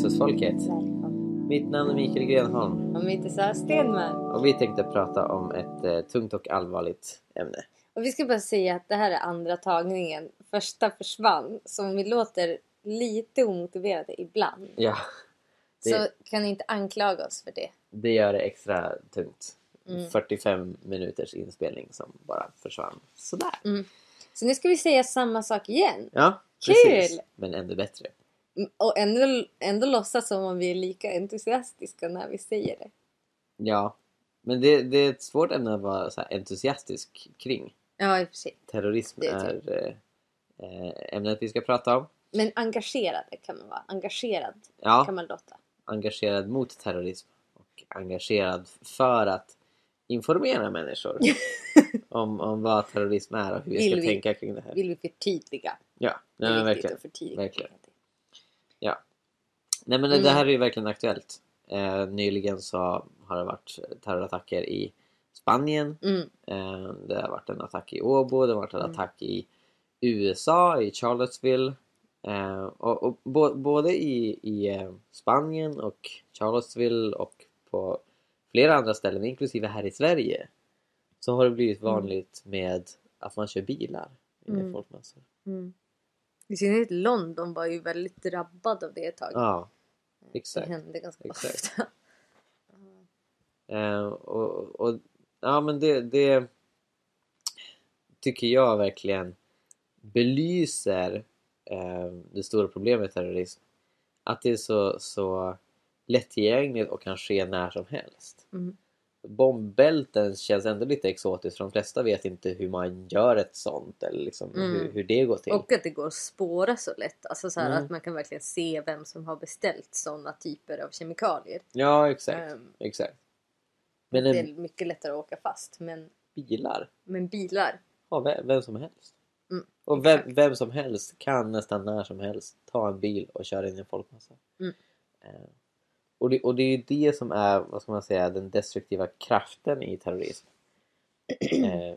Jesusfolket! Mitt namn är Mikael Grenholm Om inte så Stenman. och vi tänkte prata om ett eh, tungt och allvarligt ämne. Och vi ska bara säga att det här är andra tagningen. Första försvann. Så om vi låter lite omotiverade ibland. Ja, det, Så kan ni inte anklaga oss för det. det gör det extra tungt. Mm. 45 minuters inspelning som bara försvann sådär. Mm. Så nu ska vi säga samma sak igen. Ja, Kul! precis. Men ännu bättre. Mm, Och ändå, ändå låtsas som om vi är lika entusiastiska när vi säger det. Ja, men det, det är ett svårt ämne att vara så entusiastisk kring. Ja, i och för sig. Terrorism är är eh, eh, ämnet vi ska prata om. Men engagerade kan man vara. Engagerad Ja. kan man låta. engagerad mot terrorism och engagerad för att informera människor om, om vad terrorism är och hur vi ska vi- tänka kring det här. Vill vi förtydliga. Ja, viktigt verkligen. förtydliga. verkligen. Nej men Mm. det här är ju verkligen aktuellt. Eh, nyligen så har det varit terrorattacker i Spanien. Mm. Eh, det har varit en attack i Åbo, det har varit en Mm. attack i USA, i Charlottesville. Eh, och, och bo, både i, i eh, Spanien och Charlottesville och på flera andra ställen, inklusive här i Sverige, så har det blivit Mm. vanligt med att man kör bilar i Mm. folkmassor. Mm. I synnerhet London var ju väldigt drabbad av det ett tag. Ja, det exakt. hände ganska Exakt. ofta. Eh, och, och ja men det, det tycker jag verkligen belyser eh, det stora problemet med terrorism. Att det är så, så lättillgängligt och kan ske när som helst. Mm. Bombbälten känns ändå lite exotiskt för de flesta vet inte hur man gör ett sånt eller liksom Mm. hur, hur det går till. Och att det går att spåra så lätt. Alltså så Mm. att man kan verkligen se vem som har beställt sådana typer av kemikalier. Ja exakt, Ehm, exakt. Men det en är mycket lättare att åka fast. Men, bilar men bilar. Ja, vem, vem som helst. Mm, och vem, vem som helst kan nästan när som helst ta en bil och köra in i en folkmassa. Mm. Och, det, och det är ju det som är, vad ska man säga, den destruktiva kraften i terrorism. eh,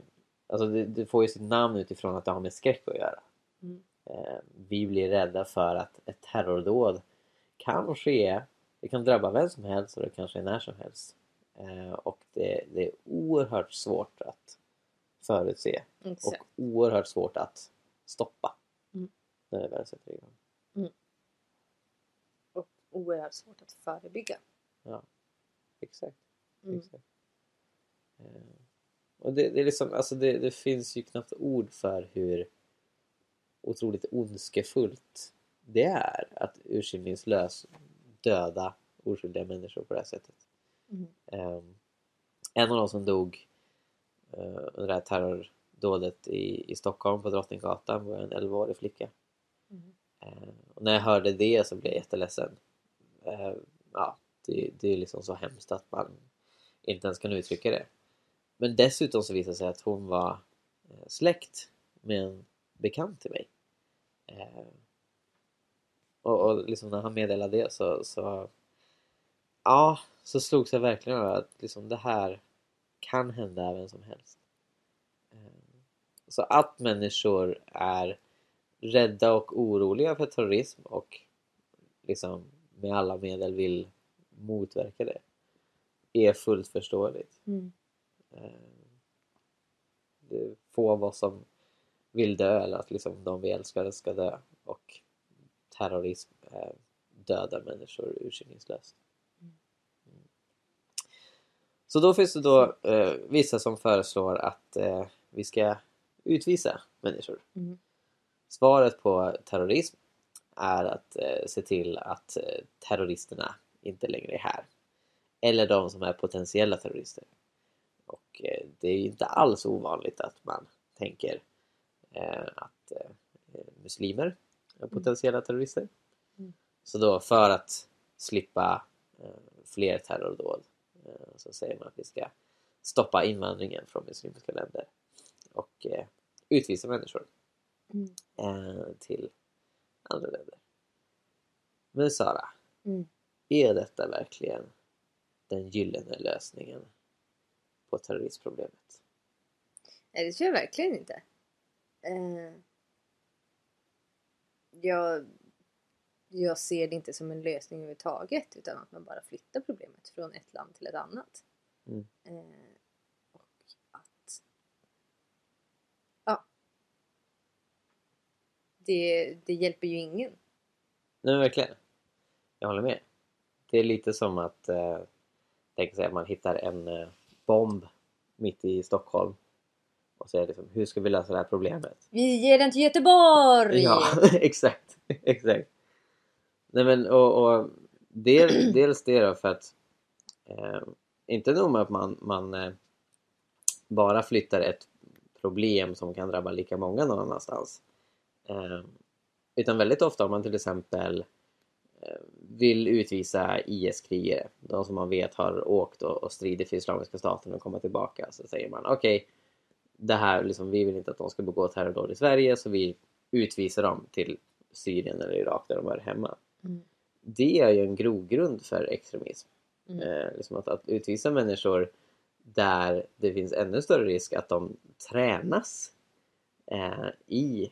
alltså det, det får ju sitt namn utifrån att det har med skräck att göra. Mm. Eh, vi blir rädda för att ett terrordåd kan ske, det kan drabba vem som helst och det kan ske när som helst. Eh, och det, det är oerhört svårt att förutse och Exakt. oerhört svårt att stoppa Mm. när det väl sätter igång. Och oerhört svårt att förebygga. Exakt. Mm. exakt. Eh, och det, det, är liksom, alltså det, det finns ju knappt ord för hur otroligt ondskefullt det är att urskillningslöst döda oskyldiga människor på det här sättet. Mm. Ehm, en av de som dog uh, under det här terrordådet i, i Stockholm på Drottninggatan var en 11-årig flicka. Mm. Eh, och när jag hörde det så blev jag jätteledsen. Eh, ja, det, det är liksom så hemskt att man inte ens kan uttrycka det. Men dessutom så visade det sig att hon var eh, släkt med en bekant till mig. Eh, och, och liksom när han meddelade det så, så ja, så slogs jag verkligen av att liksom det här kan hända vem som helst. Eh, så att människor är rädda och oroliga för terrorism och liksom med alla medel vill motverka det är fullt förståeligt. Mm. Eh, Det är få av oss som vill dö eller att liksom de vi älskar ska dö och terrorism dödar människor urskillningslöst. Mm. Så då finns det då eh, vissa som föreslår att eh, vi ska utvisa människor. Mm. Svaret på terrorism är att eh, se till att eh, terroristerna inte längre är här. Eller de som är potentiella terrorister. Och eh, det är ju inte alls ovanligt att man tänker att muslimer är potentiella terrorister. Mm. Så då för att slippa fler terrordåd så säger man att vi ska stoppa invandringen från muslimska länder och utvisa människor Mm. till andra länder. Men Sara, Mm. är detta verkligen den gyllene lösningen på terroristproblemet? Nej, det tror jag verkligen inte. Eh, jag, jag ser det inte som en lösning överhuvudtaget utan att man bara flyttar problemet från ett land till ett annat. Mm. Eh, och att... Ja. Det, det hjälper ju ingen. Nej verkligen. Jag håller med. Det är lite som att eh, tänk sig att man hittar en eh, bomb mitt i Stockholm och säger liksom, hur ska vi lösa det här problemet? Vi ger den till Göteborg! Ja, exakt. exakt. Nej men och, och del, dels det då för att eh, inte nog med att man, man eh, bara flyttar ett problem som kan drabba lika många någon annanstans. Eh, utan väldigt ofta om man till exempel eh, vill utvisa IS-krigare, de som man vet har åkt och, och stridit för Islamiska staten och komma tillbaka, så säger man okej, okay, det här, liksom, vi vill inte att de ska begå terrordåd i Sverige så vi utvisar dem till Syrien eller Irak där de hör hemma. Mm. Det är ju en grogrund för extremism. Mm. Eh, liksom att, att utvisa människor där det finns ännu större risk att de tränas eh, i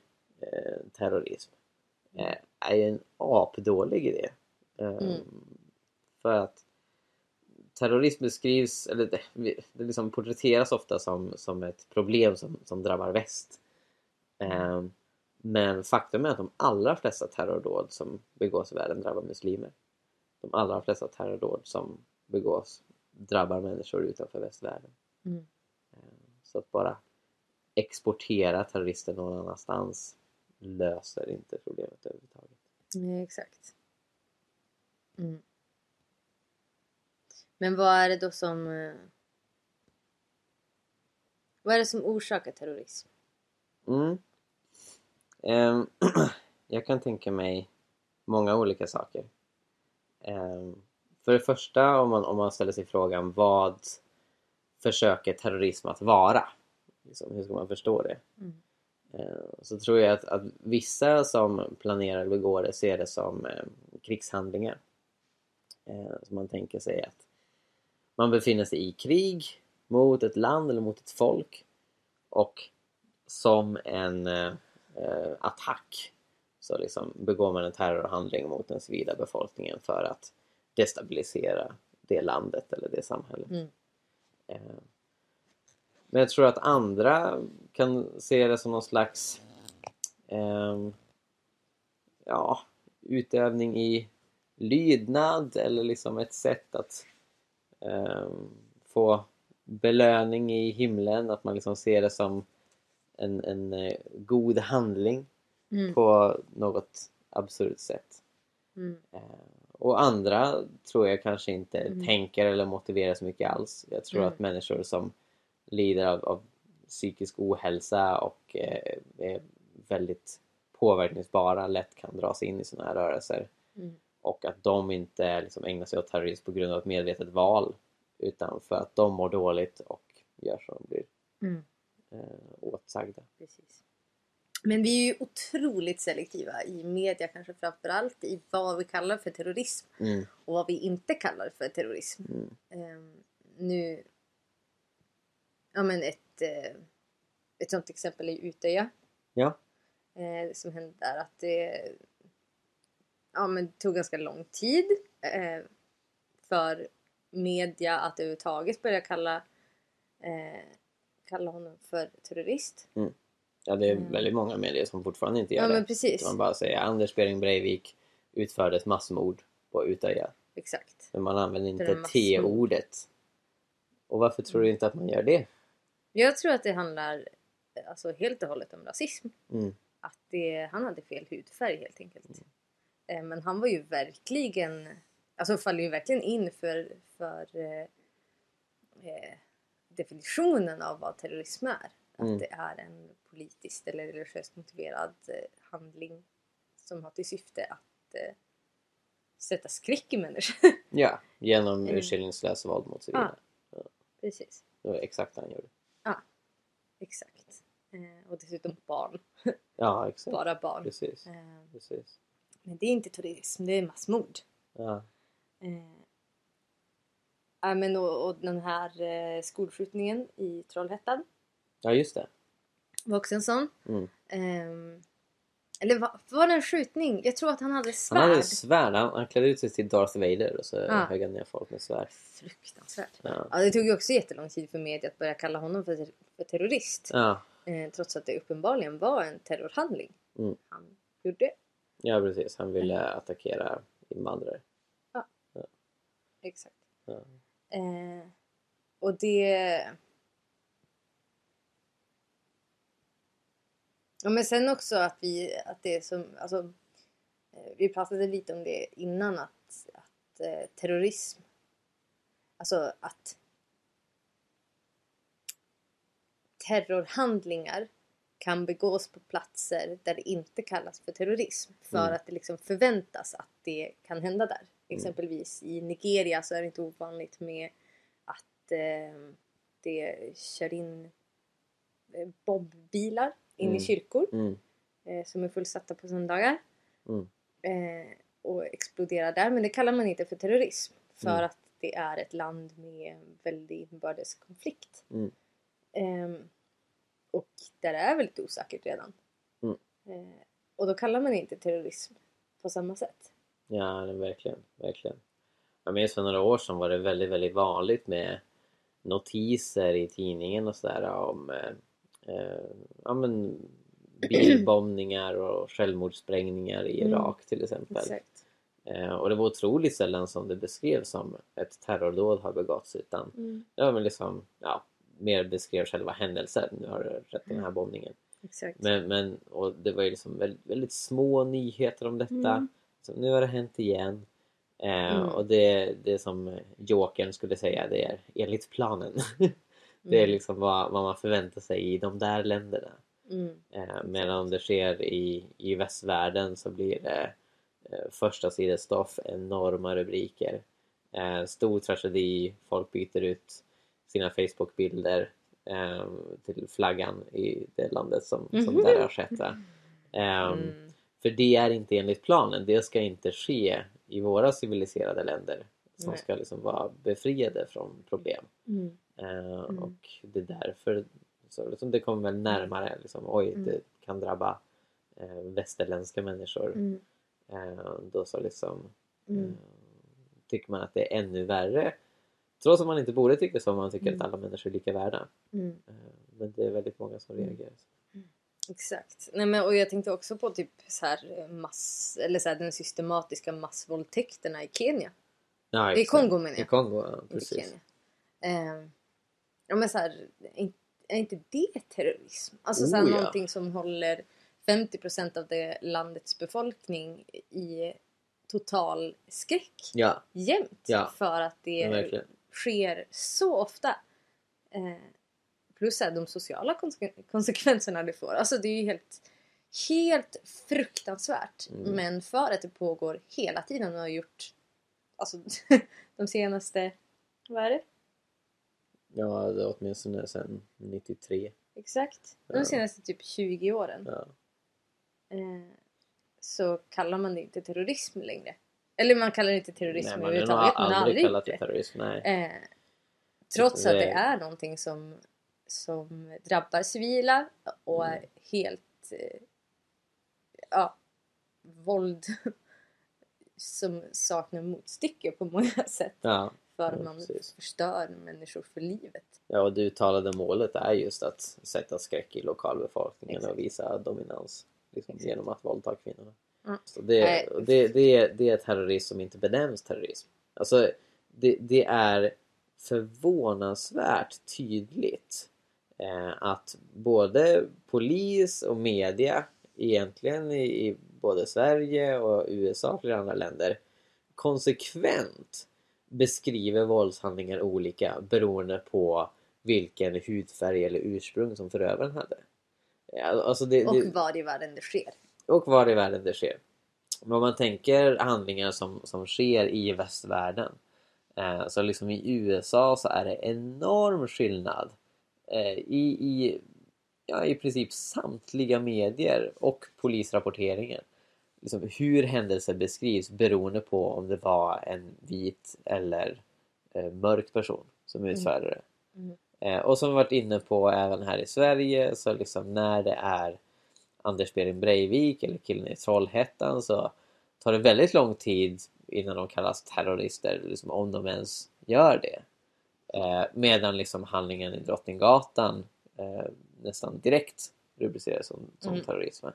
terrorism eh, är ju en apdålig idé. Eh, Mm. För att terrorism beskrivs, eller det, det liksom porträtteras ofta som, som ett problem som, som drabbar väst. Eh, men faktum är att de allra flesta terrordåd som begås i världen drabbar muslimer. De allra flesta terrordåd som begås drabbar människor utanför västvärlden. Mm. Eh, Så att bara exportera terrorister någon annanstans löser inte problemet överhuvudtaget. Nej, exakt. Mm. Men vad är det då som... eh, Vad är det som orsakar terrorism? Mm. Ehm, jag kan tänka mig många olika saker. Ehm, för det första, om man, om man ställer sig frågan vad försöker terrorism att vara? Liksom, hur ska man förstå det? Mm. Ehm, så tror jag att, att vissa som planerar att begå det ser det som eh, krigshandlingar. Ehm, så man tänker sig att man befinner sig i krig mot ett land eller mot ett folk och som en eh, eh, attack så liksom begår man en terrorhandling mot den civila befolkningen för att destabilisera det landet eller det samhället. Mm. Eh, Men jag tror att andra kan se det som någon slags ehm, ja, utövning i lydnad eller liksom ett sätt att ehm, få belöning i himlen, att man liksom ser det som en, en eh, god handling Mm. på något absurt sätt. Mm. Eh, Och andra tror jag kanske inte Mm. tänker eller motiverar så mycket alls. Jag tror Mm. att människor som lider av, av psykisk ohälsa och eh, är väldigt påverkningsbara lätt kan dras in i sådana här rörelser. Mm. Och att de inte liksom ägnar sig åt terrorism på grund av ett medvetet val utan för att de mår dåligt och gör så de blir Mm. eh, åtsagda. Precis. Men vi är ju otroligt selektiva i media kanske framförallt i vad vi kallar för terrorism Mm. och vad vi inte kallar för terrorism. Mm. Ehm, nu... Ja men ett, eh, ett sånt exempel är Utöja. Ja. Eh, som hände där att det ja, men det tog ganska lång tid eh, för media att överhuvudtaget börja kalla, kalla honom för terrorist. Ja, det är Mm. väldigt många medier som fortfarande inte gör Ja det. men precis. Man bara säger Anders Behring Breivik utförde ett massmord på Utöja. Exakt. Men man använder Det inte. T-ordet. Och varför tror du inte att man gör det? Jag tror att det handlar eh, alltså, helt och hållet om rasism. Mm. Att det, han hade fel hudfärg helt enkelt. Eh, Men han var ju verkligen, alltså faller ju verkligen in för, för eh, eh, definitionen av vad terrorism är. Att Mm. det är en politiskt eller religiöst motiverad handling som har till syfte att eh, sätta skräck i människor. Ja, genom Mm. urskillningslös våld mot civila. Precis, Det var exakt det han gjorde. Exakt. Eh, och dessutom barn, Ja, exakt. bara barn. Precis. Eh, Precis. men det är inte terrorism, det är massmord. Ja. Eh, ja, men och, och den här eh, skolskjutningen i Trollhättan ja, just det. var också en sån. Mm. Eller var, var det en skjutning? Jag tror att han hade svärd. Han hade svärd. Han, han klädde ut sig till Darth Vader och så Ja. högg han ner folk med svärd. Fruktansvärt. Ja. Ja, det tog ju också jättelång tid för media att börja kalla honom för, för terrorist. Ja. Eh, trots att det uppenbarligen var en terrorhandling Mm. han gjorde. ja, precis. Han ville attackera invandrare. Exakt. Ja. Eh, och det... Ja, men sen också att vi, att det är som, alltså, eh, vi pratade lite om det innan att, att eh, terrorism, alltså att terrorhandlingar kan begås på platser där det inte kallas för terrorism. För Mm. att det liksom förväntas att det kan hända där. Exempelvis i Nigeria så är det inte ovanligt med att eh, det kör in eh, bobbilar in Mm. i kyrkor Mm. eh, som är fullsatta på söndagar. Mm. Eh, och exploderar där. Men det kallar man inte för terrorism. För Mm. att det är ett land med väldig inbördeskonflikt. Mm. Ehm, och där det är väldigt osäkert redan. Eh, och då kallar man inte terrorism på samma sätt. Ja, det, verkligen. verkligen. Jag minns för några år sedan var det väldigt, väldigt vanligt med notiser i tidningen och sådär om eh, eh, ja, men bilbombningar och självmordssprängningar i Mm. Irak till exempel. Eh, och det var otroligt sällan som det beskrevs som ett terrordåd har begåtts utan Mm. det var väl liksom, ja, mer beskrev själva händelsen. Nu har det skett den här bombningen. Exakt. Men, men och det var ju liksom väldigt, väldigt små nyheter om detta. Mm. Så nu har det hänt igen. Eh, Mm. Och det, det som Jokern skulle säga, det är enligt planen. det är Mm. liksom vad, vad man förväntar sig i de där länderna. Mm. Eh, medan om det sker i, i västvärlden så blir det eh, första sidestoff, enorma rubriker. Eh, stor tragedi, folk byter ut sina Facebook-bilder eh, till flaggan i det landet som, som Mhm. där har skett. Mm. För det är inte enligt planen, det ska inte ske i våra civiliserade länder som Nej. ska liksom vara befriade från problem. Mm. Eh, Mm. Och det är därför så liksom det kommer väl närmare. Liksom, oj, Mm. det kan drabba eh, västerländska människor. Mm. Eh, då så liksom Mm. eh, tycker man att det är ännu värre. Trots att man inte borde tycka så, man tycker Mm. att alla människor är lika värda. Mm. Eh, men det är väldigt många som Mm. reagerar. Exakt. Nej, men, och jag tänkte också på typ så här eh, mass, eller så här, den systematiska massvåldtäkterna i Kenya. Ja, I. Kongo menar I jag. Kongo, ja, precis. Kenya. Ja men så här, är- inte det terrorism? Alltså så här, Oh, ja. någonting som håller 50% av det landets befolkning i total skräck Ja, jämt. Ja. För att det Ja, sker så ofta. Eh, plus så här, de sociala konse- konsekvenserna det får. Alltså det är ju helt, helt fruktansvärt. Mm. Men för att det pågår hela tiden och har gjort alltså, de senaste, vad är det? Ja det åtminstone sedan 93. Exakt. De Ja. senaste typ 20 åren. Ja. Eh, så kallar man det inte terrorism längre. Eller man kallar det inte terrorism Nej, man överhuvudtaget. Man har aldrig kallat det terrorism. Nej. Eh, trots att Det- det är någonting som, som drabbar civila och Mm. är helt eh, ja, våld som saknar motstycke på många sätt. Ja. För Ja, man precis. förstör människor för livet. ja, och det uttalade målet är just att sätta skräck i lokalbefolkningen Exakt. och visa dominans liksom, genom att våldta kvinnorna. Mm. Så det, det, det, är, det är terrorism som inte benämns terrorism. Alltså, det, det är förvånansvärt tydligt eh, att både polis och media egentligen i, i både Sverige och USA och flera andra länder konsekvent beskriver våldshandlingar olika beroende på vilken hudfärg eller ursprung som förövaren hade. Alltså det, Och det, var i världen det sker. och var i världen det sker. Men om man tänker handlingar som, som sker i västvärlden. Eh, så liksom i USA så är det enorm skillnad eh, i, i, ja, i princip samtliga medier och polisrapporteringen. Liksom hur händelser beskrivs beroende på om det var en vit eller eh, mörk person som utförde det. Mm. Eh, och som vi varit inne på även här i Sverige så liksom när det är Anders Behring Breivik eller killen i Trollhättan så tar det väldigt lång tid innan de kallas terrorister, liksom, om de ens gör det. Eh, medan liksom handlingen i Drottninggatan eh, nästan direkt rubriceras som, som Mm. terrorism.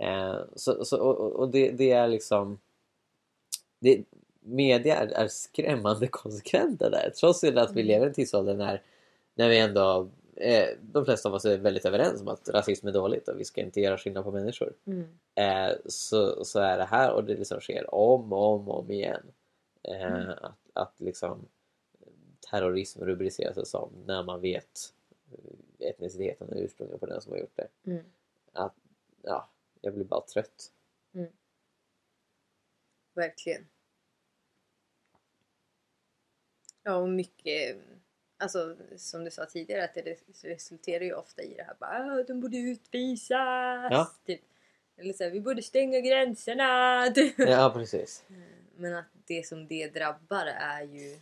Eh, så, så, och, och det, det är liksom det, media är, är skrämmande konsekventa där trots att vi Mm. lever i en tidsålder när, när vi ändå eh, de flesta av oss är väldigt överens om att rasism är dåligt och vi ska inte göra skillnad på människor Mm. eh, så, så är det här och det liksom sker om och om om igen eh, Mm. att, att liksom terrorism rubriceras som när man vet etniciteten och ursprunget på den som har gjort det. Mm. Att, ja, jag blir bara trött. Verkligen. Ja, och mycket... Alltså, som du sa tidigare, att det res- resulterar ju ofta i det här bara "Ah, de borde utvisas. Ja. Typ. Eller så här, vi borde stänga gränserna. typ. Ja, precis. Men att det som det drabbar är ju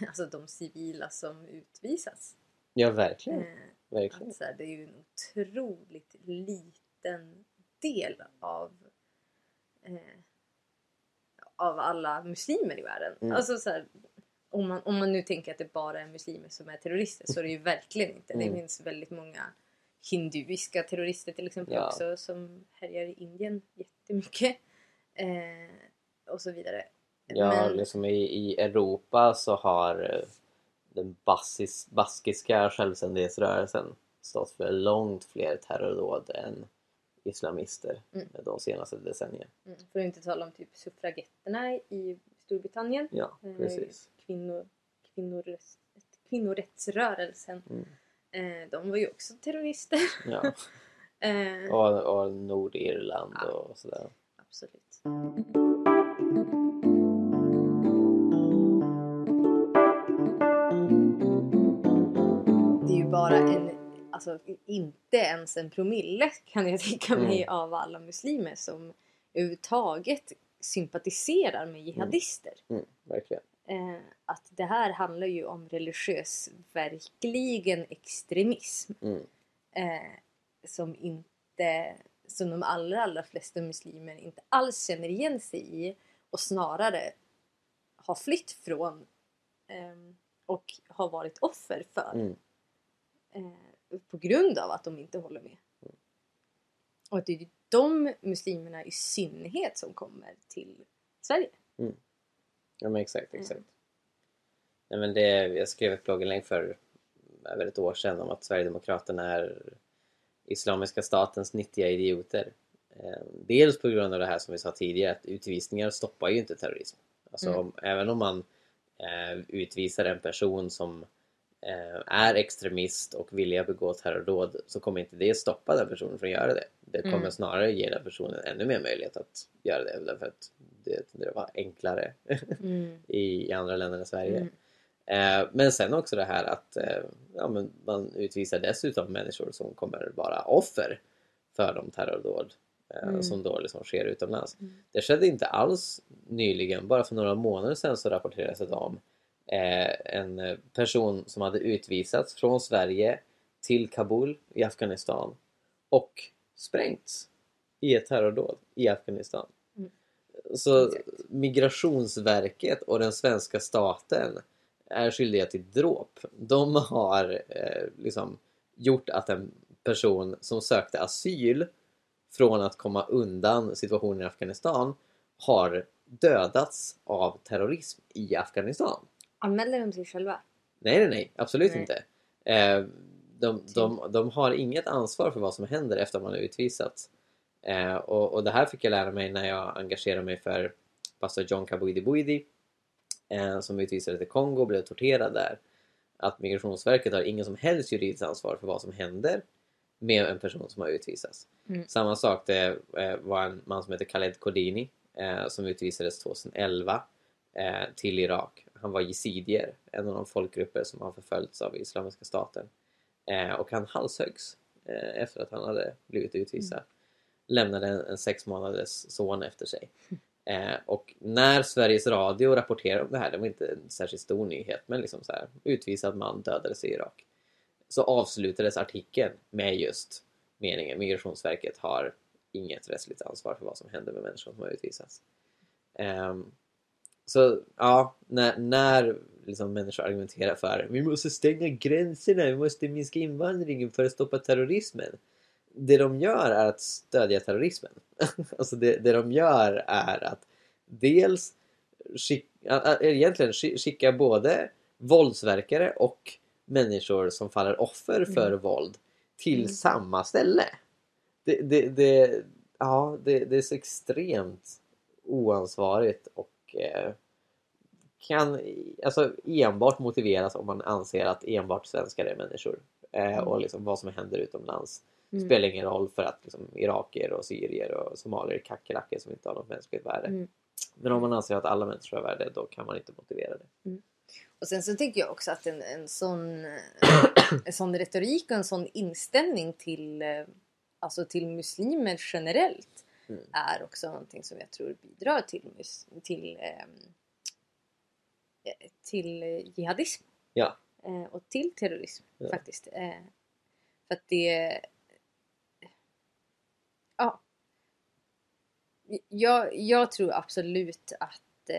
alltså de civila som utvisas. Ja, verkligen. Verkligen. Att så här, det är ju en otroligt liten del av eh, av alla muslimer i världen. Mm. Alltså så här, om, man, om man nu tänker att det bara är muslimer som är terrorister så är det ju verkligen inte. Det Mm. finns väldigt många hinduiska terrorister till exempel Ja. också som härjar i Indien jättemycket. Eh, och så vidare. Ja, Men- liksom i, i Europa så har eh, den basis, baskiska självständighetsrörelsen stått för långt fler terrordåd än islamister Mm. de senaste decennierna. Mm, för att inte tala om typ suffragetterna i Storbritannien. Ja, Eh, precis. Kvinnor, kvinnorätts, kvinnorättsrörelsen. Mm. Eh, de var ju också terrorister. Ja. Eh, Och, och Nordirland Ja. och sådär. Absolut. Alltså inte ens en promille kan jag tänka mig Mm. av alla muslimer som överhuvudtaget sympatiserar med jihadister. Mm, verkligen. Eh, att det här handlar ju om religiös, verkligen extremism. Mm. Eh, som inte, som de allra, allra flesta muslimer inte alls känner igen sig i och snarare har flytt från ehm, och har varit offer för Mm. eh, på grund av att de inte håller med. Och att det är de muslimerna i synnerhet som kommer till Sverige. Ja men exakt, Mm. exakt. Nej, men det, jag skrev ett blogginlägg för över ett år sedan om att Sverigedemokraterna är Islamiska statens nyttiga idioter. Eh, dels på grund av det här som vi sa tidigare att utvisningar stoppar ju inte terrorism. Alltså Mm. om, även om man eh, utvisar en person som är extremist och vilja begå terrordåd så kommer inte det stoppa den personen från att göra det. Det kommer Mm. snarare ge den personen ännu mer möjlighet att göra det därför att det tenderar att vara enklare Mm. i, i andra länder än Sverige. Mm. Eh, men sen också det här att eh, ja, men man utvisar dessutom människor som kommer vara offer för de terrordåd eh, Mm. som då liksom sker utomlands. Mm. Det skedde inte alls nyligen, bara för några månader sedan så rapporterades det om eh, en eh, person som hade utvisats från Sverige till Kabul i Afghanistan och sprängts i ett terrordåd i Afghanistan. Mm. Så. Migrationsverket och den svenska staten är skyldiga till dråp. De har eh, liksom gjort att en person som sökte asyl från att komma undan situationen i Afghanistan har dödats av terrorism i Afghanistan. Anmäler de sig själva? Nej, nej, nej, absolut Nej. inte. Eh, de, de, de har inget ansvar för vad som händer efter man har utvisats. Eh, och, och det här fick jag lära mig när jag engagerade mig för pastor John Kabuidi Buidi eh, som utvisades till Kongo och blev torterad där. Att Migrationsverket har ingen som helst juridiskt ansvar för vad som händer med en person som har utvisats. Mm. Samma sak det var en man som heter Khaled Kodini som utvisades 2011 eh, till Irak. Han var yazidier, en av de folkgrupper som har förföljts av Islamiska staten. Eh, och han halshöggs eh, efter att han hade blivit utvisad. Lämnade en, en sex månaders son efter sig. Eh, och när Sveriges Radio rapporterade om det här, det var inte en särskilt stor nyhet, men liksom så här, utvisad man dödades i Irak. Så avslutades artikeln med just meningen. Migrationsverket har inget rättsligt ansvar för vad som händer med människor som har utvisats. Ehm, så ja, när, när liksom människor argumenterar för vi måste stänga gränserna, vi måste minska invandringen för att stoppa terrorismen. Det de gör är att stödja terrorismen. alltså det, det de gör är att dels skicka, egentligen skicka både våldsverkare och människor som faller offer för mm. våld till mm. samma ställe. Det, det, det, ja, det, det är så extremt oansvarigt och eh, kan alltså enbart motiveras om man anser att enbart svenskar är människor. Eh, mm. Och liksom vad som händer utomlands mm. spelar ingen roll för att liksom, iraker och syrier och somalier är kackerlackor som inte har något mänskligt värde. Mm. Men om man anser att alla människor har värde då kan man inte motivera det. Mm. Och sen så tänker jag också att en, en, sån, en sån retorik och en sån inställning till, eh, alltså till muslimer generellt mm. är också någonting som jag tror bidrar till, till, ehm, eh, till jihadism. Ja. Eh, och till terrorism ja. faktiskt. Eh, för att det... Ja. Jag, jag tror absolut att,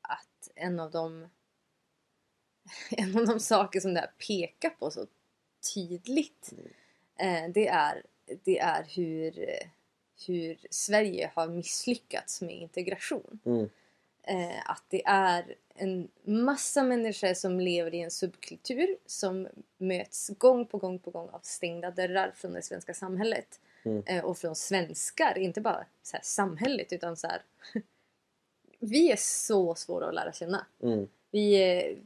att en av de en av de saker som det här pekar på så tydligt mm. det, är, det är hur hur Sverige har misslyckats med integration. Mm. Eh, att det är en massa människor som lever i en subkultur som möts gång på gång på gång av stängda dörrar från det svenska samhället. Mm. Eh, och från svenskar, inte bara så här, samhället utan så här, Vi är så svåra att lära känna. Mm. Vi, eh,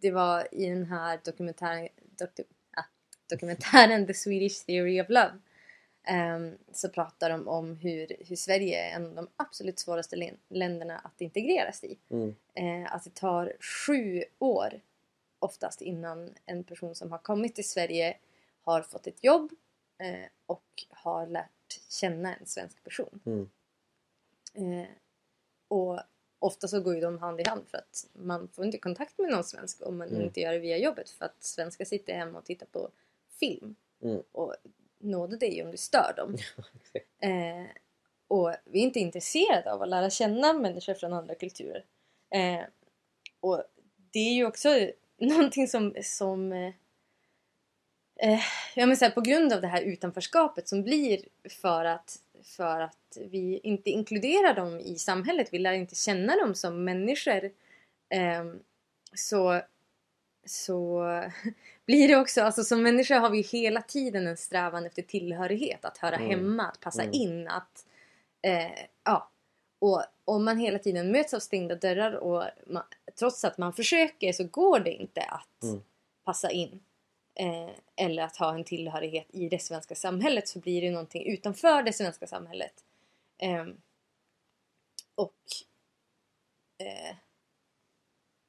det var i den här dokumentären, doku, ah, dokumentären The Swedish Theory of Love så pratar de om hur, hur Sverige är en av de absolut svåraste länderna att integreras i. Mm. Uh, att det tar sju år oftast innan en person som har kommit till Sverige har fått ett jobb uh, och har lärt känna en svensk person. Mm. Uh, och ofta så går ju de hand i hand för att man får inte kontakt med någon svensk om man mm. inte gör det via jobbet för att svenskar sitter hemma och tittar på film. Mm. Och nåde dig om du stör dem. eh, och vi är inte intresserade av att lära känna människor från andra kulturer. Eh, och det är ju också någonting som, som eh, eh ja, men så här, på grund av det här utanförskapet som blir för att, för att vi inte inkluderar dem i samhället, vi lär inte känna dem som människor. Eh, så, så blir det också, alltså som människa har vi hela tiden en strävan efter tillhörighet, att höra mm. hemma, att passa mm. in, att eh, ja. Och om man hela tiden möts av stängda dörrar och man, trots att man försöker så går det inte att mm. passa in. Eh, eller att ha en tillhörighet i det svenska samhället så blir det någonting utanför det svenska samhället. Eh, och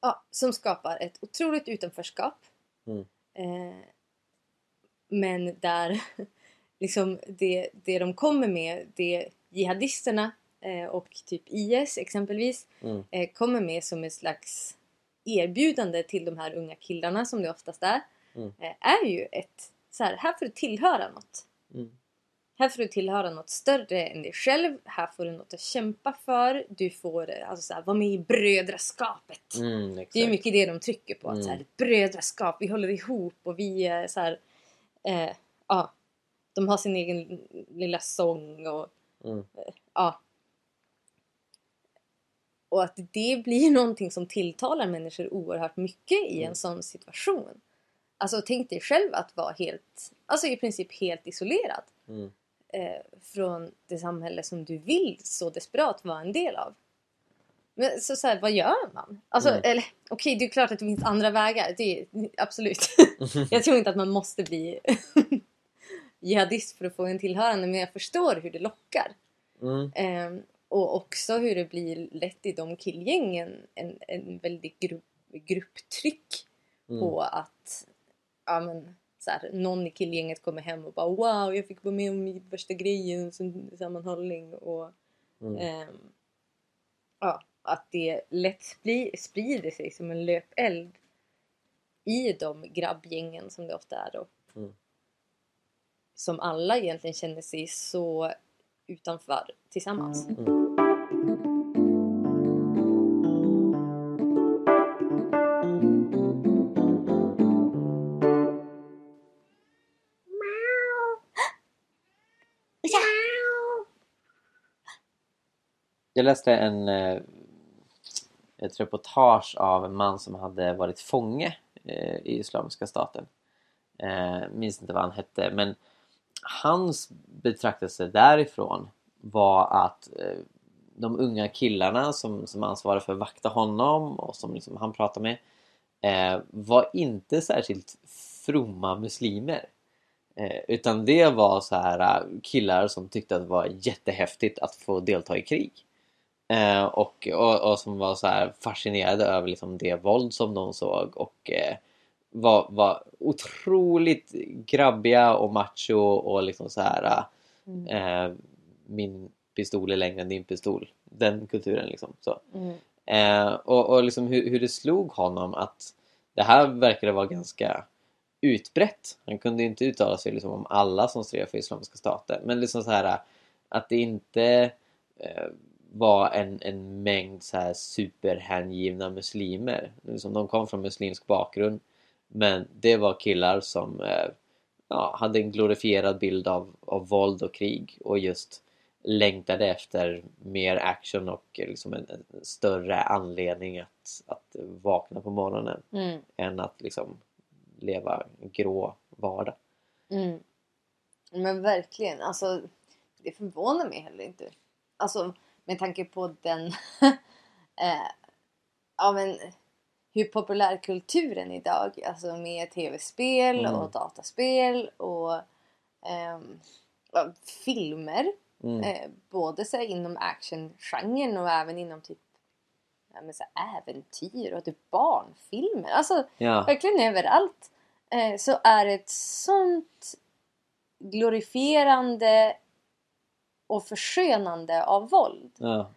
ja, som skapar ett otroligt utanförskap. Mm. Eh, men där liksom det, det de kommer med, det jihadisterna eh, och typ IS exempelvis mm. eh, kommer med som ett slags erbjudande till de här unga killarna som det oftast är. Mm. Eh, är ju ett så här, här får du tillhöra något. Mm. Här får du tillhöra något större än dig själv. Här får du något att kämpa för. Du får alltså, så här, vara med i brödraskapet. Mm, det är mycket det de trycker på. Mm. Att, så här, mm. brödraskap, vi håller ihop och vi är så här, eh, ja, De har sin egen lilla sång och mm. eh, ja. Och att det blir någonting som tilltalar människor oerhört mycket i en mm. sån situation. Alltså tänk dig själv att vara helt, alltså i princip helt isolerad. Mm eh, från det samhälle som du vill så desperat vara en del av. Men så, så här, vad gör man? Alltså, mm. eller okej, okay, det är klart att det finns andra vägar. Det är, absolut. jag tror inte att man måste bli jihadist för att få en tillhörande, men jag förstår hur det lockar. Mm. Eh, och också hur det blir lätt i de killgängen en, en väldigt grupp, grupptryck mm. på att ja, men, så här, någon i killgänget kommer hem och bara wow jag fick vara med om värsta grejen som sammanhållning och mm. eh, ja, att det lätt sprider sig som en löpeld i de grabbgängen som det ofta är då. Mm. som alla egentligen känner sig så utanför tillsammans. Jag läste en, eh, ett reportage av en man som hade varit fånge eh, i Islamiska staten. Eh, minns inte vad han hette men hans betraktelse därifrån var att eh, de unga killarna som, som ansvarade för att vakta honom och som liksom han pratade med eh, var inte särskilt fromma muslimer. Eh, utan det var så här killar som tyckte att det var jättehäftigt att få delta i krig. Eh, och, och, och som var så fascinerade över liksom det våld som de såg och eh, var, var otroligt grabbiga och macho och liksom så här Mm. eh, min pistol är längre än din pistol. Den kulturen liksom. Så. Mm. Eh, och och liksom hur, hur det slog honom att det här verkade vara ganska utbrett. Han kunde inte uttala sig liksom om alla som stred för Islamiska staten. Men liksom så här att det inte eh, var en, en mängd så här superhängivna muslimer. Liksom, de kom från muslimsk bakgrund. Men det var killar som eh, ja, hade en glorifierad bild av, av våld och krig och just längtade efter mer action och liksom en, en större anledning att, att vakna på morgonen Mm. än att liksom leva en grå vardag. Mm. Men verkligen, alltså det förvånar mig heller inte. Alltså med tanke på den eh, ja, men, hur populärkulturen idag, alltså med tv-spel Mm. och dataspel och ja, filmer. Mm. Eh, både så här, inom actiongenren och även inom typ ja, men, så här, äventyr och typ barnfilmer. Alltså Ja, verkligen överallt eh, så är det ett sånt glorifierande och förskönande av våld. Ja,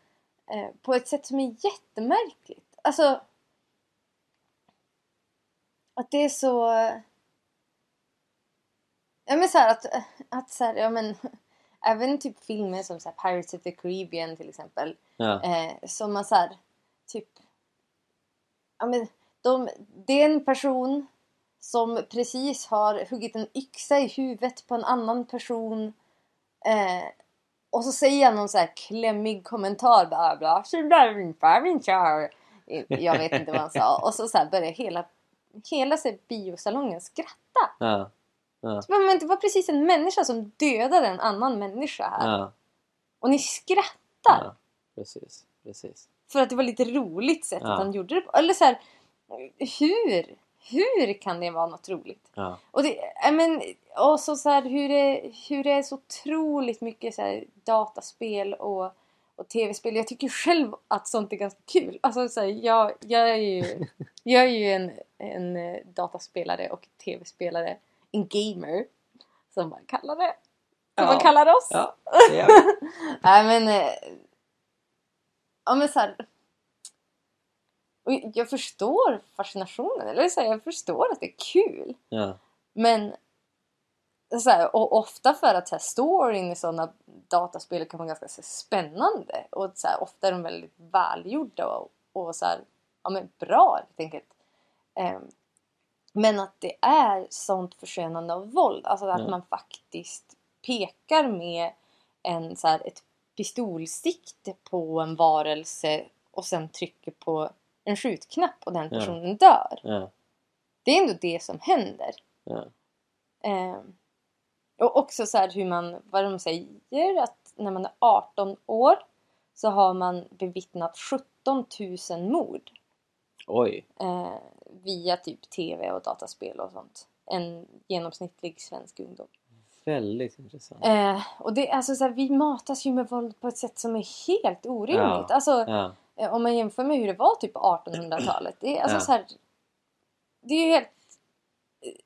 eh, på ett sätt som är jättemärkligt. Alltså att det är så... Ja men så här att, att så här, ja men även typ filmer som så här Pirates of the Caribbean till exempel ja, eh, som man så här, typ ja, men de, det är en person som precis har huggit en yxa i huvudet på en annan person eh, och så säger han någon så här klämmig kommentar bla bla jag jag vet inte vad han sa och så, så här börjar hela hela så biosalongen skratta ja, så, men det var precis en människa som dödade en annan människa här ja, och ni skrattar ja. Precis, precis. För att det var lite roligt sätt Ja. att han gjorde det på. Eller så här, hur? Hur kan det vara något roligt? Ja, Och, det, I men, och så, så här, hur, det, hur det är så otroligt mycket så här, dataspel och, och tv-spel. Jag tycker själv att sånt är ganska kul. Alltså, så här, jag, jag är ju, jag är ju en, en eh, dataspelare och tv-spelare. En gamer. Som man kallar det. Som Ja. man kallar oss. ja, det gör vi. Nej men... eh, Ja men såhär... Och jag förstår fascinationen, eller så här, jag förstår att det är kul. ja, Men... Så här, och ofta för att så här, storyn i sådana dataspel kan vara ganska så här, spännande. Och så här, ofta är de väldigt välgjorda och, och så här, ja, men bra helt enkelt. Ehm, men att det är sånt förskönande av våld. Alltså att Ja. man faktiskt pekar med en, så här, ett pistolsikte på en varelse och sen trycker på en skjutknapp och den Ja. personen dör. ja, Det är ändå det som händer. ja, Ehm, och också så här hur man, vad de säger, att när man är 18 år så har man bevittnat 17 000 mord Oj, eh, via typ tv och dataspel och sånt. En genomsnittlig svensk ungdom. väldigt intressant. Eh, och det, alltså, så här, vi matas ju med våld på ett sätt som är helt orimligt. Ja. Alltså, Ja, eh, om man jämför med hur det var typ på 1800-talet. Det är alltså Ja. så här, Det är ju helt...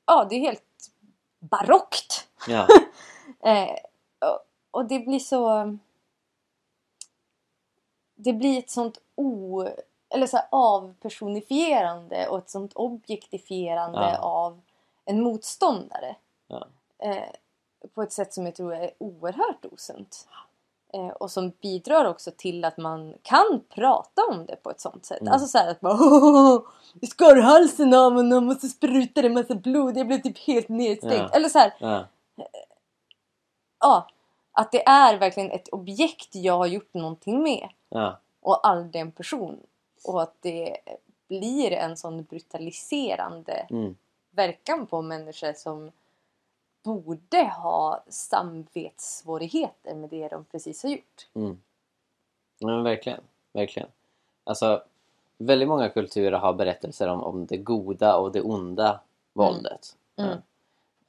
Ja, det är helt barockt. ja, Eh, och, och det blir så... Det blir ett sånt o... Eller så här avpersonifierande och ett sånt objektifierande Ja. av en motståndare. ja, Eh, på ett sätt som jag tror är oerhört osunt. Eh, och som bidrar också till att man kan prata om det på ett sånt sätt. Mm. Alltså såhär att bara "Åh, Jag skar halsen av honom och så sprutade det en massa blod. Jag blev typ helt nedstängt. Ja. Eller så här, Ja. ja. Att det är verkligen ett objekt jag har gjort någonting med. Ja. Och aldrig en person. Och att det blir en sån brutaliserande Mm. verkan på människor som borde ha samvetssvårigheter med det de precis har gjort. Mm. Ja, verkligen, verkligen. Alltså, väldigt många kulturer har berättelser om, om det goda och det onda våldet. Mm.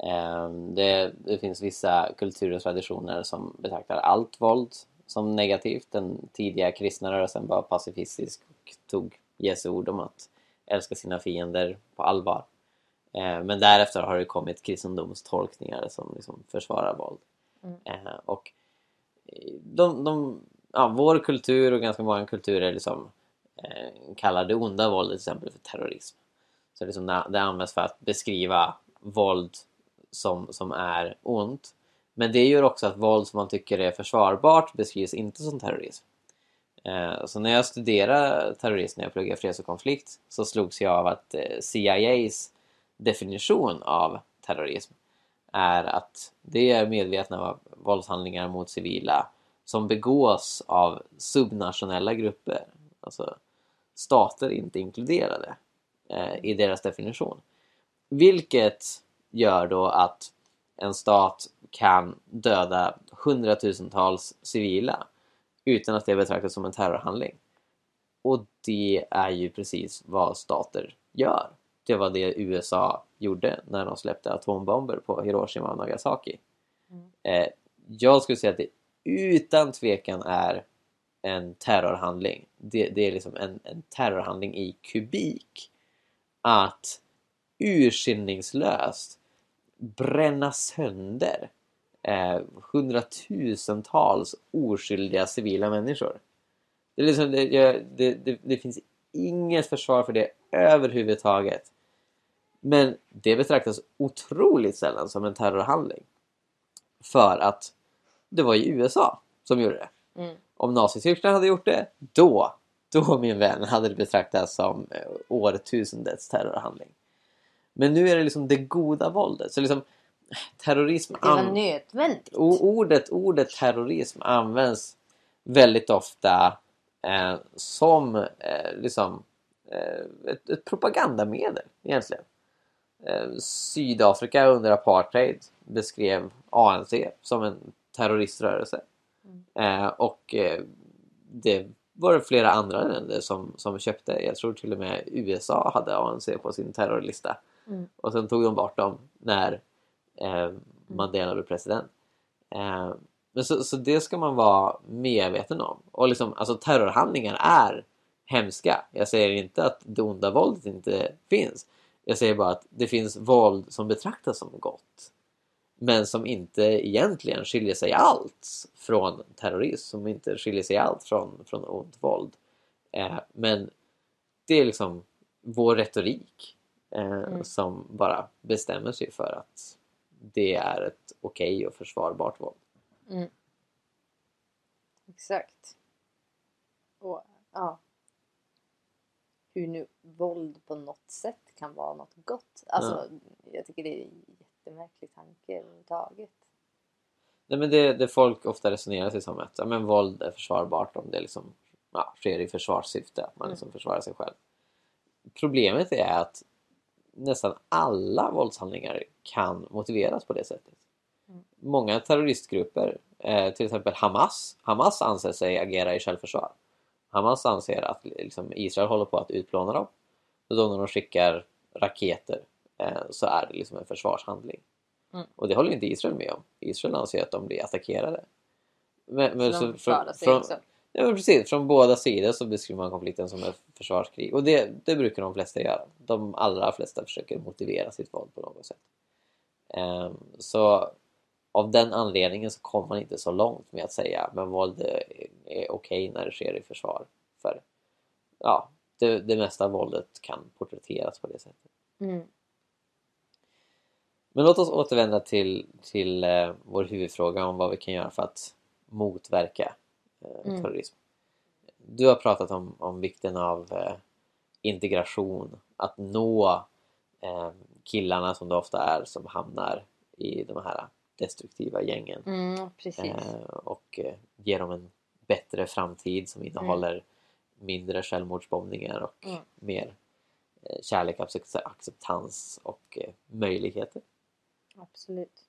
Ehm, Det, det finns vissa kulturer och traditioner som betraktar allt våld som negativt. Den tidiga kristna rörelsen var pacifistisk och tog Jesu ord om att älska sina fiender på allvar. Ehm, Men därefter har det kommit kristendomstolkningar som liksom försvarar våld. Mm. Ehm, Och de, de, ja, vår kultur och ganska många kulturer liksom, eh, kallar det onda våldet till exempel för terrorism. Så liksom det, används för att beskriva våld som, som är ont. Men det gör också att våld som man tycker är försvarbart beskrivs inte som terrorism. Eh, så när jag studerade terrorism när jag pluggade freds och konflikt så slogs jag av att eh, CIAs definition av terrorism är att det är medvetna våldshandlingar mot civila som begås av subnationella grupper, alltså stater inte inkluderade eh, i deras definition. Vilket gör då att en stat kan döda hundratusentals civila utan att det betraktas som en terrorhandling. Och det är ju precis vad stater gör. Det var det USA gjorde när de släppte atombomber på Hiroshima och Nagasaki. Mm. Eh, jag skulle säga att det utan tvekan är en terrorhandling. Det, det är liksom en, en terrorhandling i kubik. Att urskillningslöst bränna sönder eh, hundratusentals oskyldiga civila människor. Det, är liksom, det, det, det finns inget försvar för det överhuvudtaget. Men det betraktas otroligt sällan som en terrorhandling. För att det var ju USA som gjorde det. Mm. Om Nazityskland hade gjort det, då, då min vän, hade det betraktats som eh, årtusendets terrorhandling. Men nu är det liksom det goda våldet. Så liksom terrorism... Det var nödvändigt. Ordet, ordet terrorism används väldigt ofta eh, som eh, liksom, eh, ett, ett propagandamedel egentligen. Eh, Sydafrika under apartheid beskrev ANC som en terroriströrelse. Eh, och eh, det var det flera andra länder som, som köpte. Jag tror till och med USA hade ANC på sin terrorlista. Mm. Och sen tog de bort dem när eh, Mandela blev president. Eh, men så, så det ska man vara medveten om. Och liksom, alltså terrorhandlingar är hemska. Jag säger inte att det onda våldet inte finns. Jag säger bara att det finns våld som betraktas som gott. Men som inte egentligen skiljer sig allt från terrorism. Som inte skiljer sig allt från, från ont våld. Eh, men det är liksom vår retorik eh, Mm. som bara bestämmer sig för att det är ett okej och försvarbart våld. Mm. Exakt. Och ja. Hur nu våld på något sätt kan vara något gott. Alltså, jag tycker det är en jättemärklig tanke överhuvudtaget. Nej, men det, det folk ofta resonerar sig som att ja, men våld är försvarbart om det liksom, ja, sker i försvarssyfte, att man Mm. liksom försvarar sig själv. Problemet är att nästan alla våldshandlingar kan motiveras på det sättet. Mm. Många terroristgrupper, eh, till exempel Hamas, Hamas anser sig agera i självförsvar. Hamas anser att liksom, Israel håller på att utplåna dem. Då när de skickar raketer eh, så är det liksom en försvarshandling. Mm. Och det håller inte Israel med om. Israel anser att de blir attackerade. Men, men Så de från, sig från, också. ja, men precis, från båda sidor så beskriver man konflikten som ett försvarskrig. Och det, det brukar de flesta göra. De allra flesta försöker motivera sitt våld på något sätt. Ehm, så av den anledningen så kommer man inte så långt med att säga men våld är, okej när det sker i försvar. För ja, det, det mesta av våldet kan porträtteras på det sättet. Mm. Men låt oss återvända till, till eh, vår huvudfråga om vad vi kan göra för att motverka eh, Mm. terrorism. Du har pratat om, om vikten av eh, integration, att nå eh, killarna som det ofta är som hamnar i de här destruktiva gängen Mm, eh, och eh, ge dem en bättre framtid som innehåller mindre självmordsbombningar och Mm. mer eh, kärlek, accept- acceptans och eh, möjligheter. Absolut.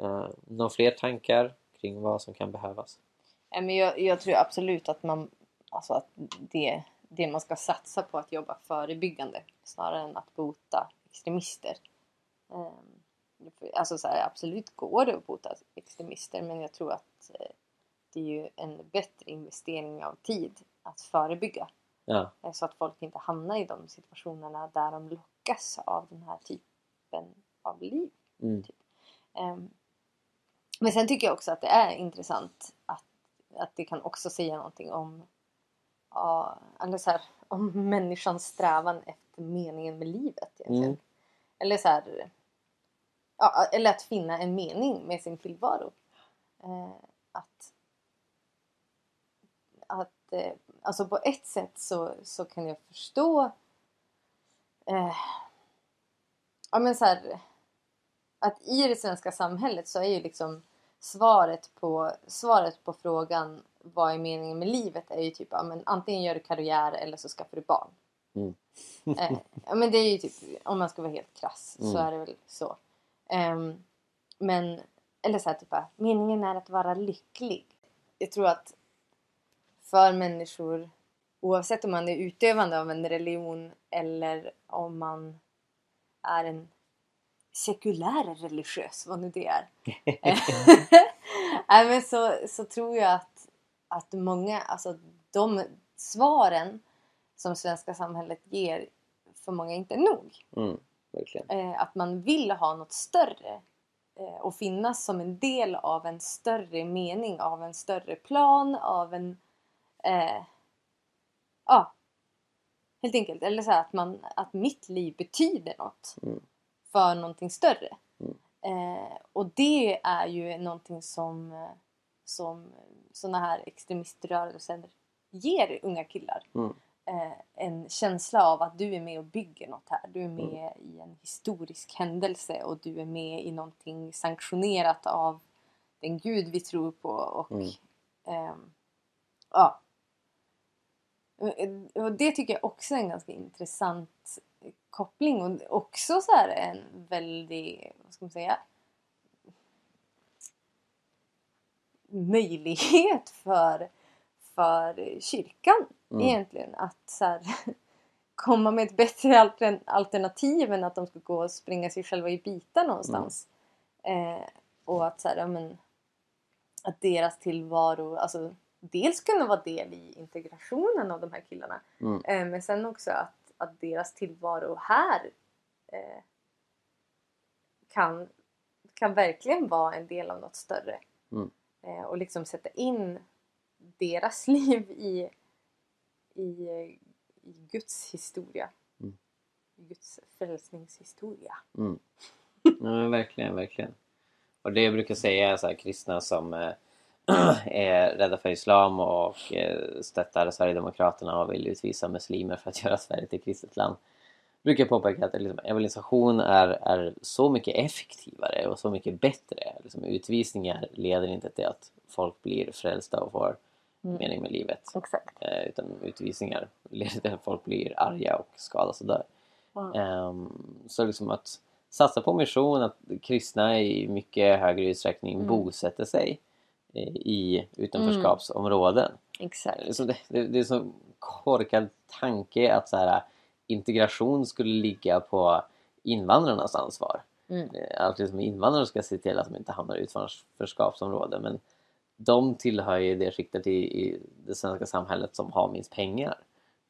Eh, några fler tankar kring vad som kan behövas? Men jag, jag tror absolut att man alltså att det, det man ska satsa på att jobba förebyggande snarare än att bota extremister. Alltså så här, absolut går det att bota extremister men jag tror att det är ju en bättre investering av tid att förebygga. Ja, eh, Så att folk inte hamnar i de situationerna där de lockas av den här typen av liv. mm. Ehm, Men sen tycker jag också att det är intressant att, att det kan också säga någonting om, eller så här, om människans strävan efter meningen med livet. Mm. Eller så här, ja, eller att finna en mening med sin tillvaro. Eh, att, att eh, alltså på ett sätt så, så kan jag förstå eh, ja men så här, att i det svenska samhället så är ju liksom svaret på, svaret på frågan vad är meningen med livet är ju typ ja, men antingen gör du karriär eller så skaffar du barn. Mm. eh, ja, men det är ju typ, om man ska vara helt krass så Mm. är det väl så. Ehm, men, eller så här typ meningen är att vara lycklig. Jag tror att för människor oavsett om man är utövande av en religion eller om man är en sekulär religiös, vad nu det är. Nej, men så, så tror jag att, att många, alltså de svaren som svenska samhället ger för många inte är nog. Mm. Verkligen. Eh, att man vill ha något större eh, och finnas som en del av en större mening, av en större plan, av en... Eh, ja, helt enkelt. Eller så att, man, att mitt liv betyder något Mm. för någonting större. Mm. Eh, och det är ju någonting som, eh, som såna här extremiströrelser ger unga killar. Mm. Eh, en känsla av att du är med och bygger något här. Du är med i en historisk händelse och du är med i någonting sanktionerat av den gud vi tror på. Och, Mm. ehm, ja. Och det tycker jag också är en ganska intressant koppling och också så här en väldigt, vad ska man säga, möjlighet för, för kyrkan Mm. egentligen att så här, komma med ett bättre altern- alternativ än att de ska gå och springa sig själva i bitar någonstans. Eh, och att så här, ja, men, att deras tillvaro, alltså dels kunna vara del i integrationen av de här killarna Mm. eh, men sen också att, att deras tillvaro här eh, kan, kan verkligen vara en del av något större. Mm. Eh, och liksom sätta in deras liv i, i, i Guds historia. Mm. Guds frälsningshistoria. Mm. Ja, verkligen, verkligen. Och det jag brukar säga är så här, kristna som eh, är rädda för islam och eh, stöttar Sverigedemokraterna och vill utvisa muslimer för att göra Sverige till ett kristet land. Brukar påpeka att liksom, evangelisation är, är så mycket effektivare och så mycket bättre. Liksom, utvisningar leder inte till att folk blir frälsta och får Mm. mening med livet. Exakt. Eh, utan utvisningar leder till att folk blir arga och skadas och dör. Ja. Ehm, så liksom att satsa på mission, att kristna i mycket högre utsträckning Mm. bosätter sig i utanförskapsområden. Exakt. Liksom det, det, det är så korkad tanke att så här, integration skulle ligga på invandrarnas ansvar. Mm. Eh, Att liksom invandrare ska se till att de inte hamnar i utanförskapsområden men de tillhör ju det skiktet i, i det svenska samhället som har minst pengar. Eh,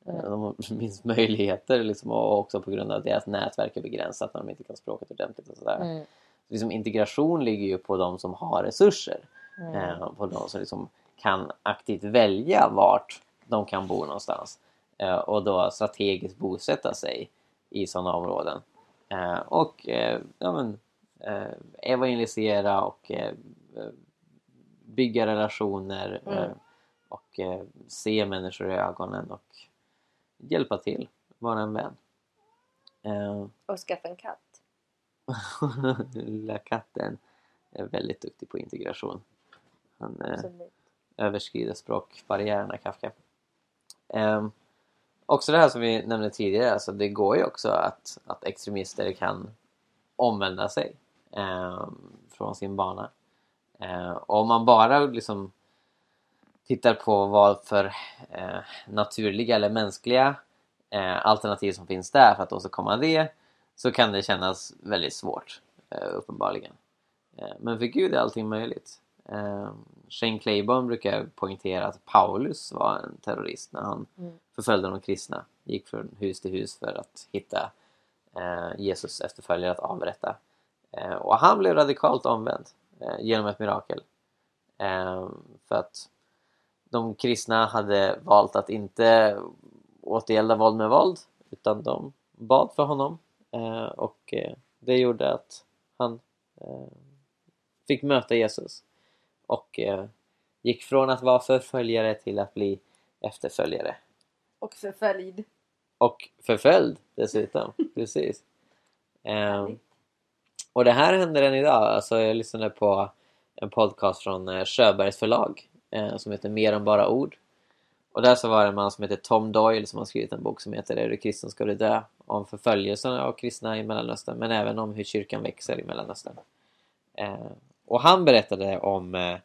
Mm. De har minst möjligheter liksom, och också på grund av att deras nätverk är begränsat när de inte kan språket ordentligt och sådär. Mm. Liksom, integration ligger ju på de som har resurser. Mm. Eh, på de som liksom kan aktivt välja vart de kan bo någonstans. Eh, och då strategiskt bosätta sig i sådana områden. Eh, och ja, men, evangelisera och bygga relationer Mm. och se människor i ögonen och hjälpa till, vara en vän. Och skaffa en katt. Lilla katten är väldigt duktig på integration. Han eh, överskrider språkbarriärerna, Kafka. Um, också det här som vi nämnde tidigare, alltså det går ju också att, att extremister kan omvända sig ehm, från sin bana. Eh, och om man bara liksom tittar på vad för eh, naturliga eller mänskliga eh, alternativ som finns där för att åstadkomma det så kan det kännas väldigt svårt, eh, uppenbarligen. Eh, men för Gud är allting möjligt. Eh, Shane Claiborne brukar poängtera att Paulus var en terrorist när han Mm. förföljde de kristna. Gick från hus till hus för att hitta eh, Jesus efterföljare att avrätta. Eh, och han blev radikalt omvänd eh, genom ett mirakel. Eh, för att de kristna hade valt att inte återgälda våld med våld utan de bad för honom eh, och eh, det gjorde att han eh, fick möta Jesus och eh, gick från att vara förföljare till att bli efterföljare. Och förföljd. Och förföljd dessutom, precis. Härligt. och det här händer än idag. Alltså jag lyssnade på en podcast från eh, Sjöbergs förlag eh, som heter Mer än bara ord. Och där så var det en man som heter Tom Doyle som har skrivit en bok som heter Är du kristen ska du dö? Om förföljelsen av kristna i Mellanöstern men även om hur kyrkan växer i Mellanöstern. Eh, och han berättade om eh,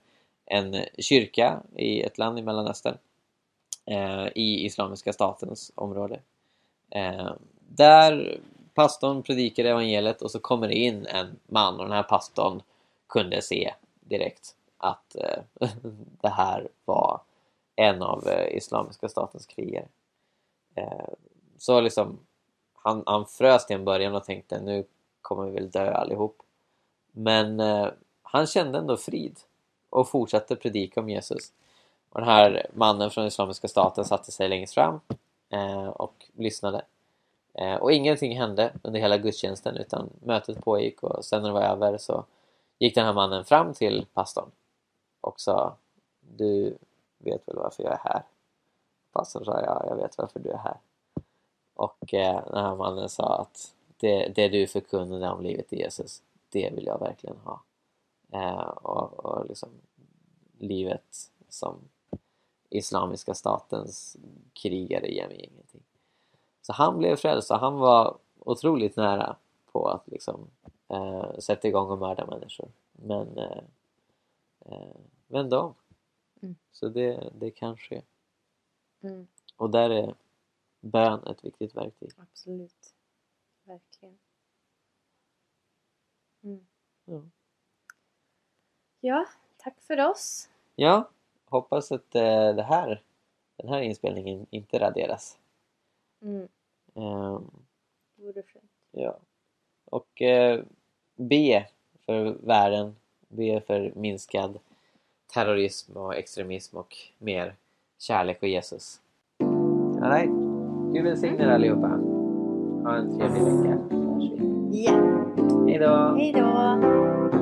en kyrka i ett land i Mellanöstern eh, i Islamiska statens område. Eh, där pastorn predikade evangeliet och så kommer det in en man och den här pastorn kunde se direkt att det här var en av Islamiska statens krigare. Så liksom han, han frös till en början och tänkte nu kommer vi väl dö allihop. Men han kände ändå frid och fortsatte predika om Jesus. Och den här mannen från Islamiska staten satte sig längst fram eh, och lyssnade. Eh, och ingenting hände under hela gudstjänsten utan mötet pågick och sen när det var över så gick den här mannen fram till pastorn och sa Du vet väl varför jag är här? Pastorn sa ja, jag vet varför du är här. Och eh, den här mannen sa att det, det du förkunnade om livet i Jesus, det vill jag verkligen ha. Eh, och, och liksom livet som Islamiska statens krigare ger mig ingenting. Så han blev frälst och han var otroligt nära på att liksom eh, sätta igång och mörda människor. Men eh, eh, vände om. Mm. Så det, det kan ske. Mm, Och där är bön ett viktigt verktyg. absolut. Verkligen. Mm. Ja. Ja, tack för oss. Ja, hoppas att eh, det här, den här inspelningen inte raderas. Mm, Ehm, det vore fint. ja. Och eh, be för världen, be för minskad terrorism och extremism och mer kärlek och Jesus. Alright, Gud välsigne er allihopa. Ha en trevlig vecka. Ja, Hej då! hej då!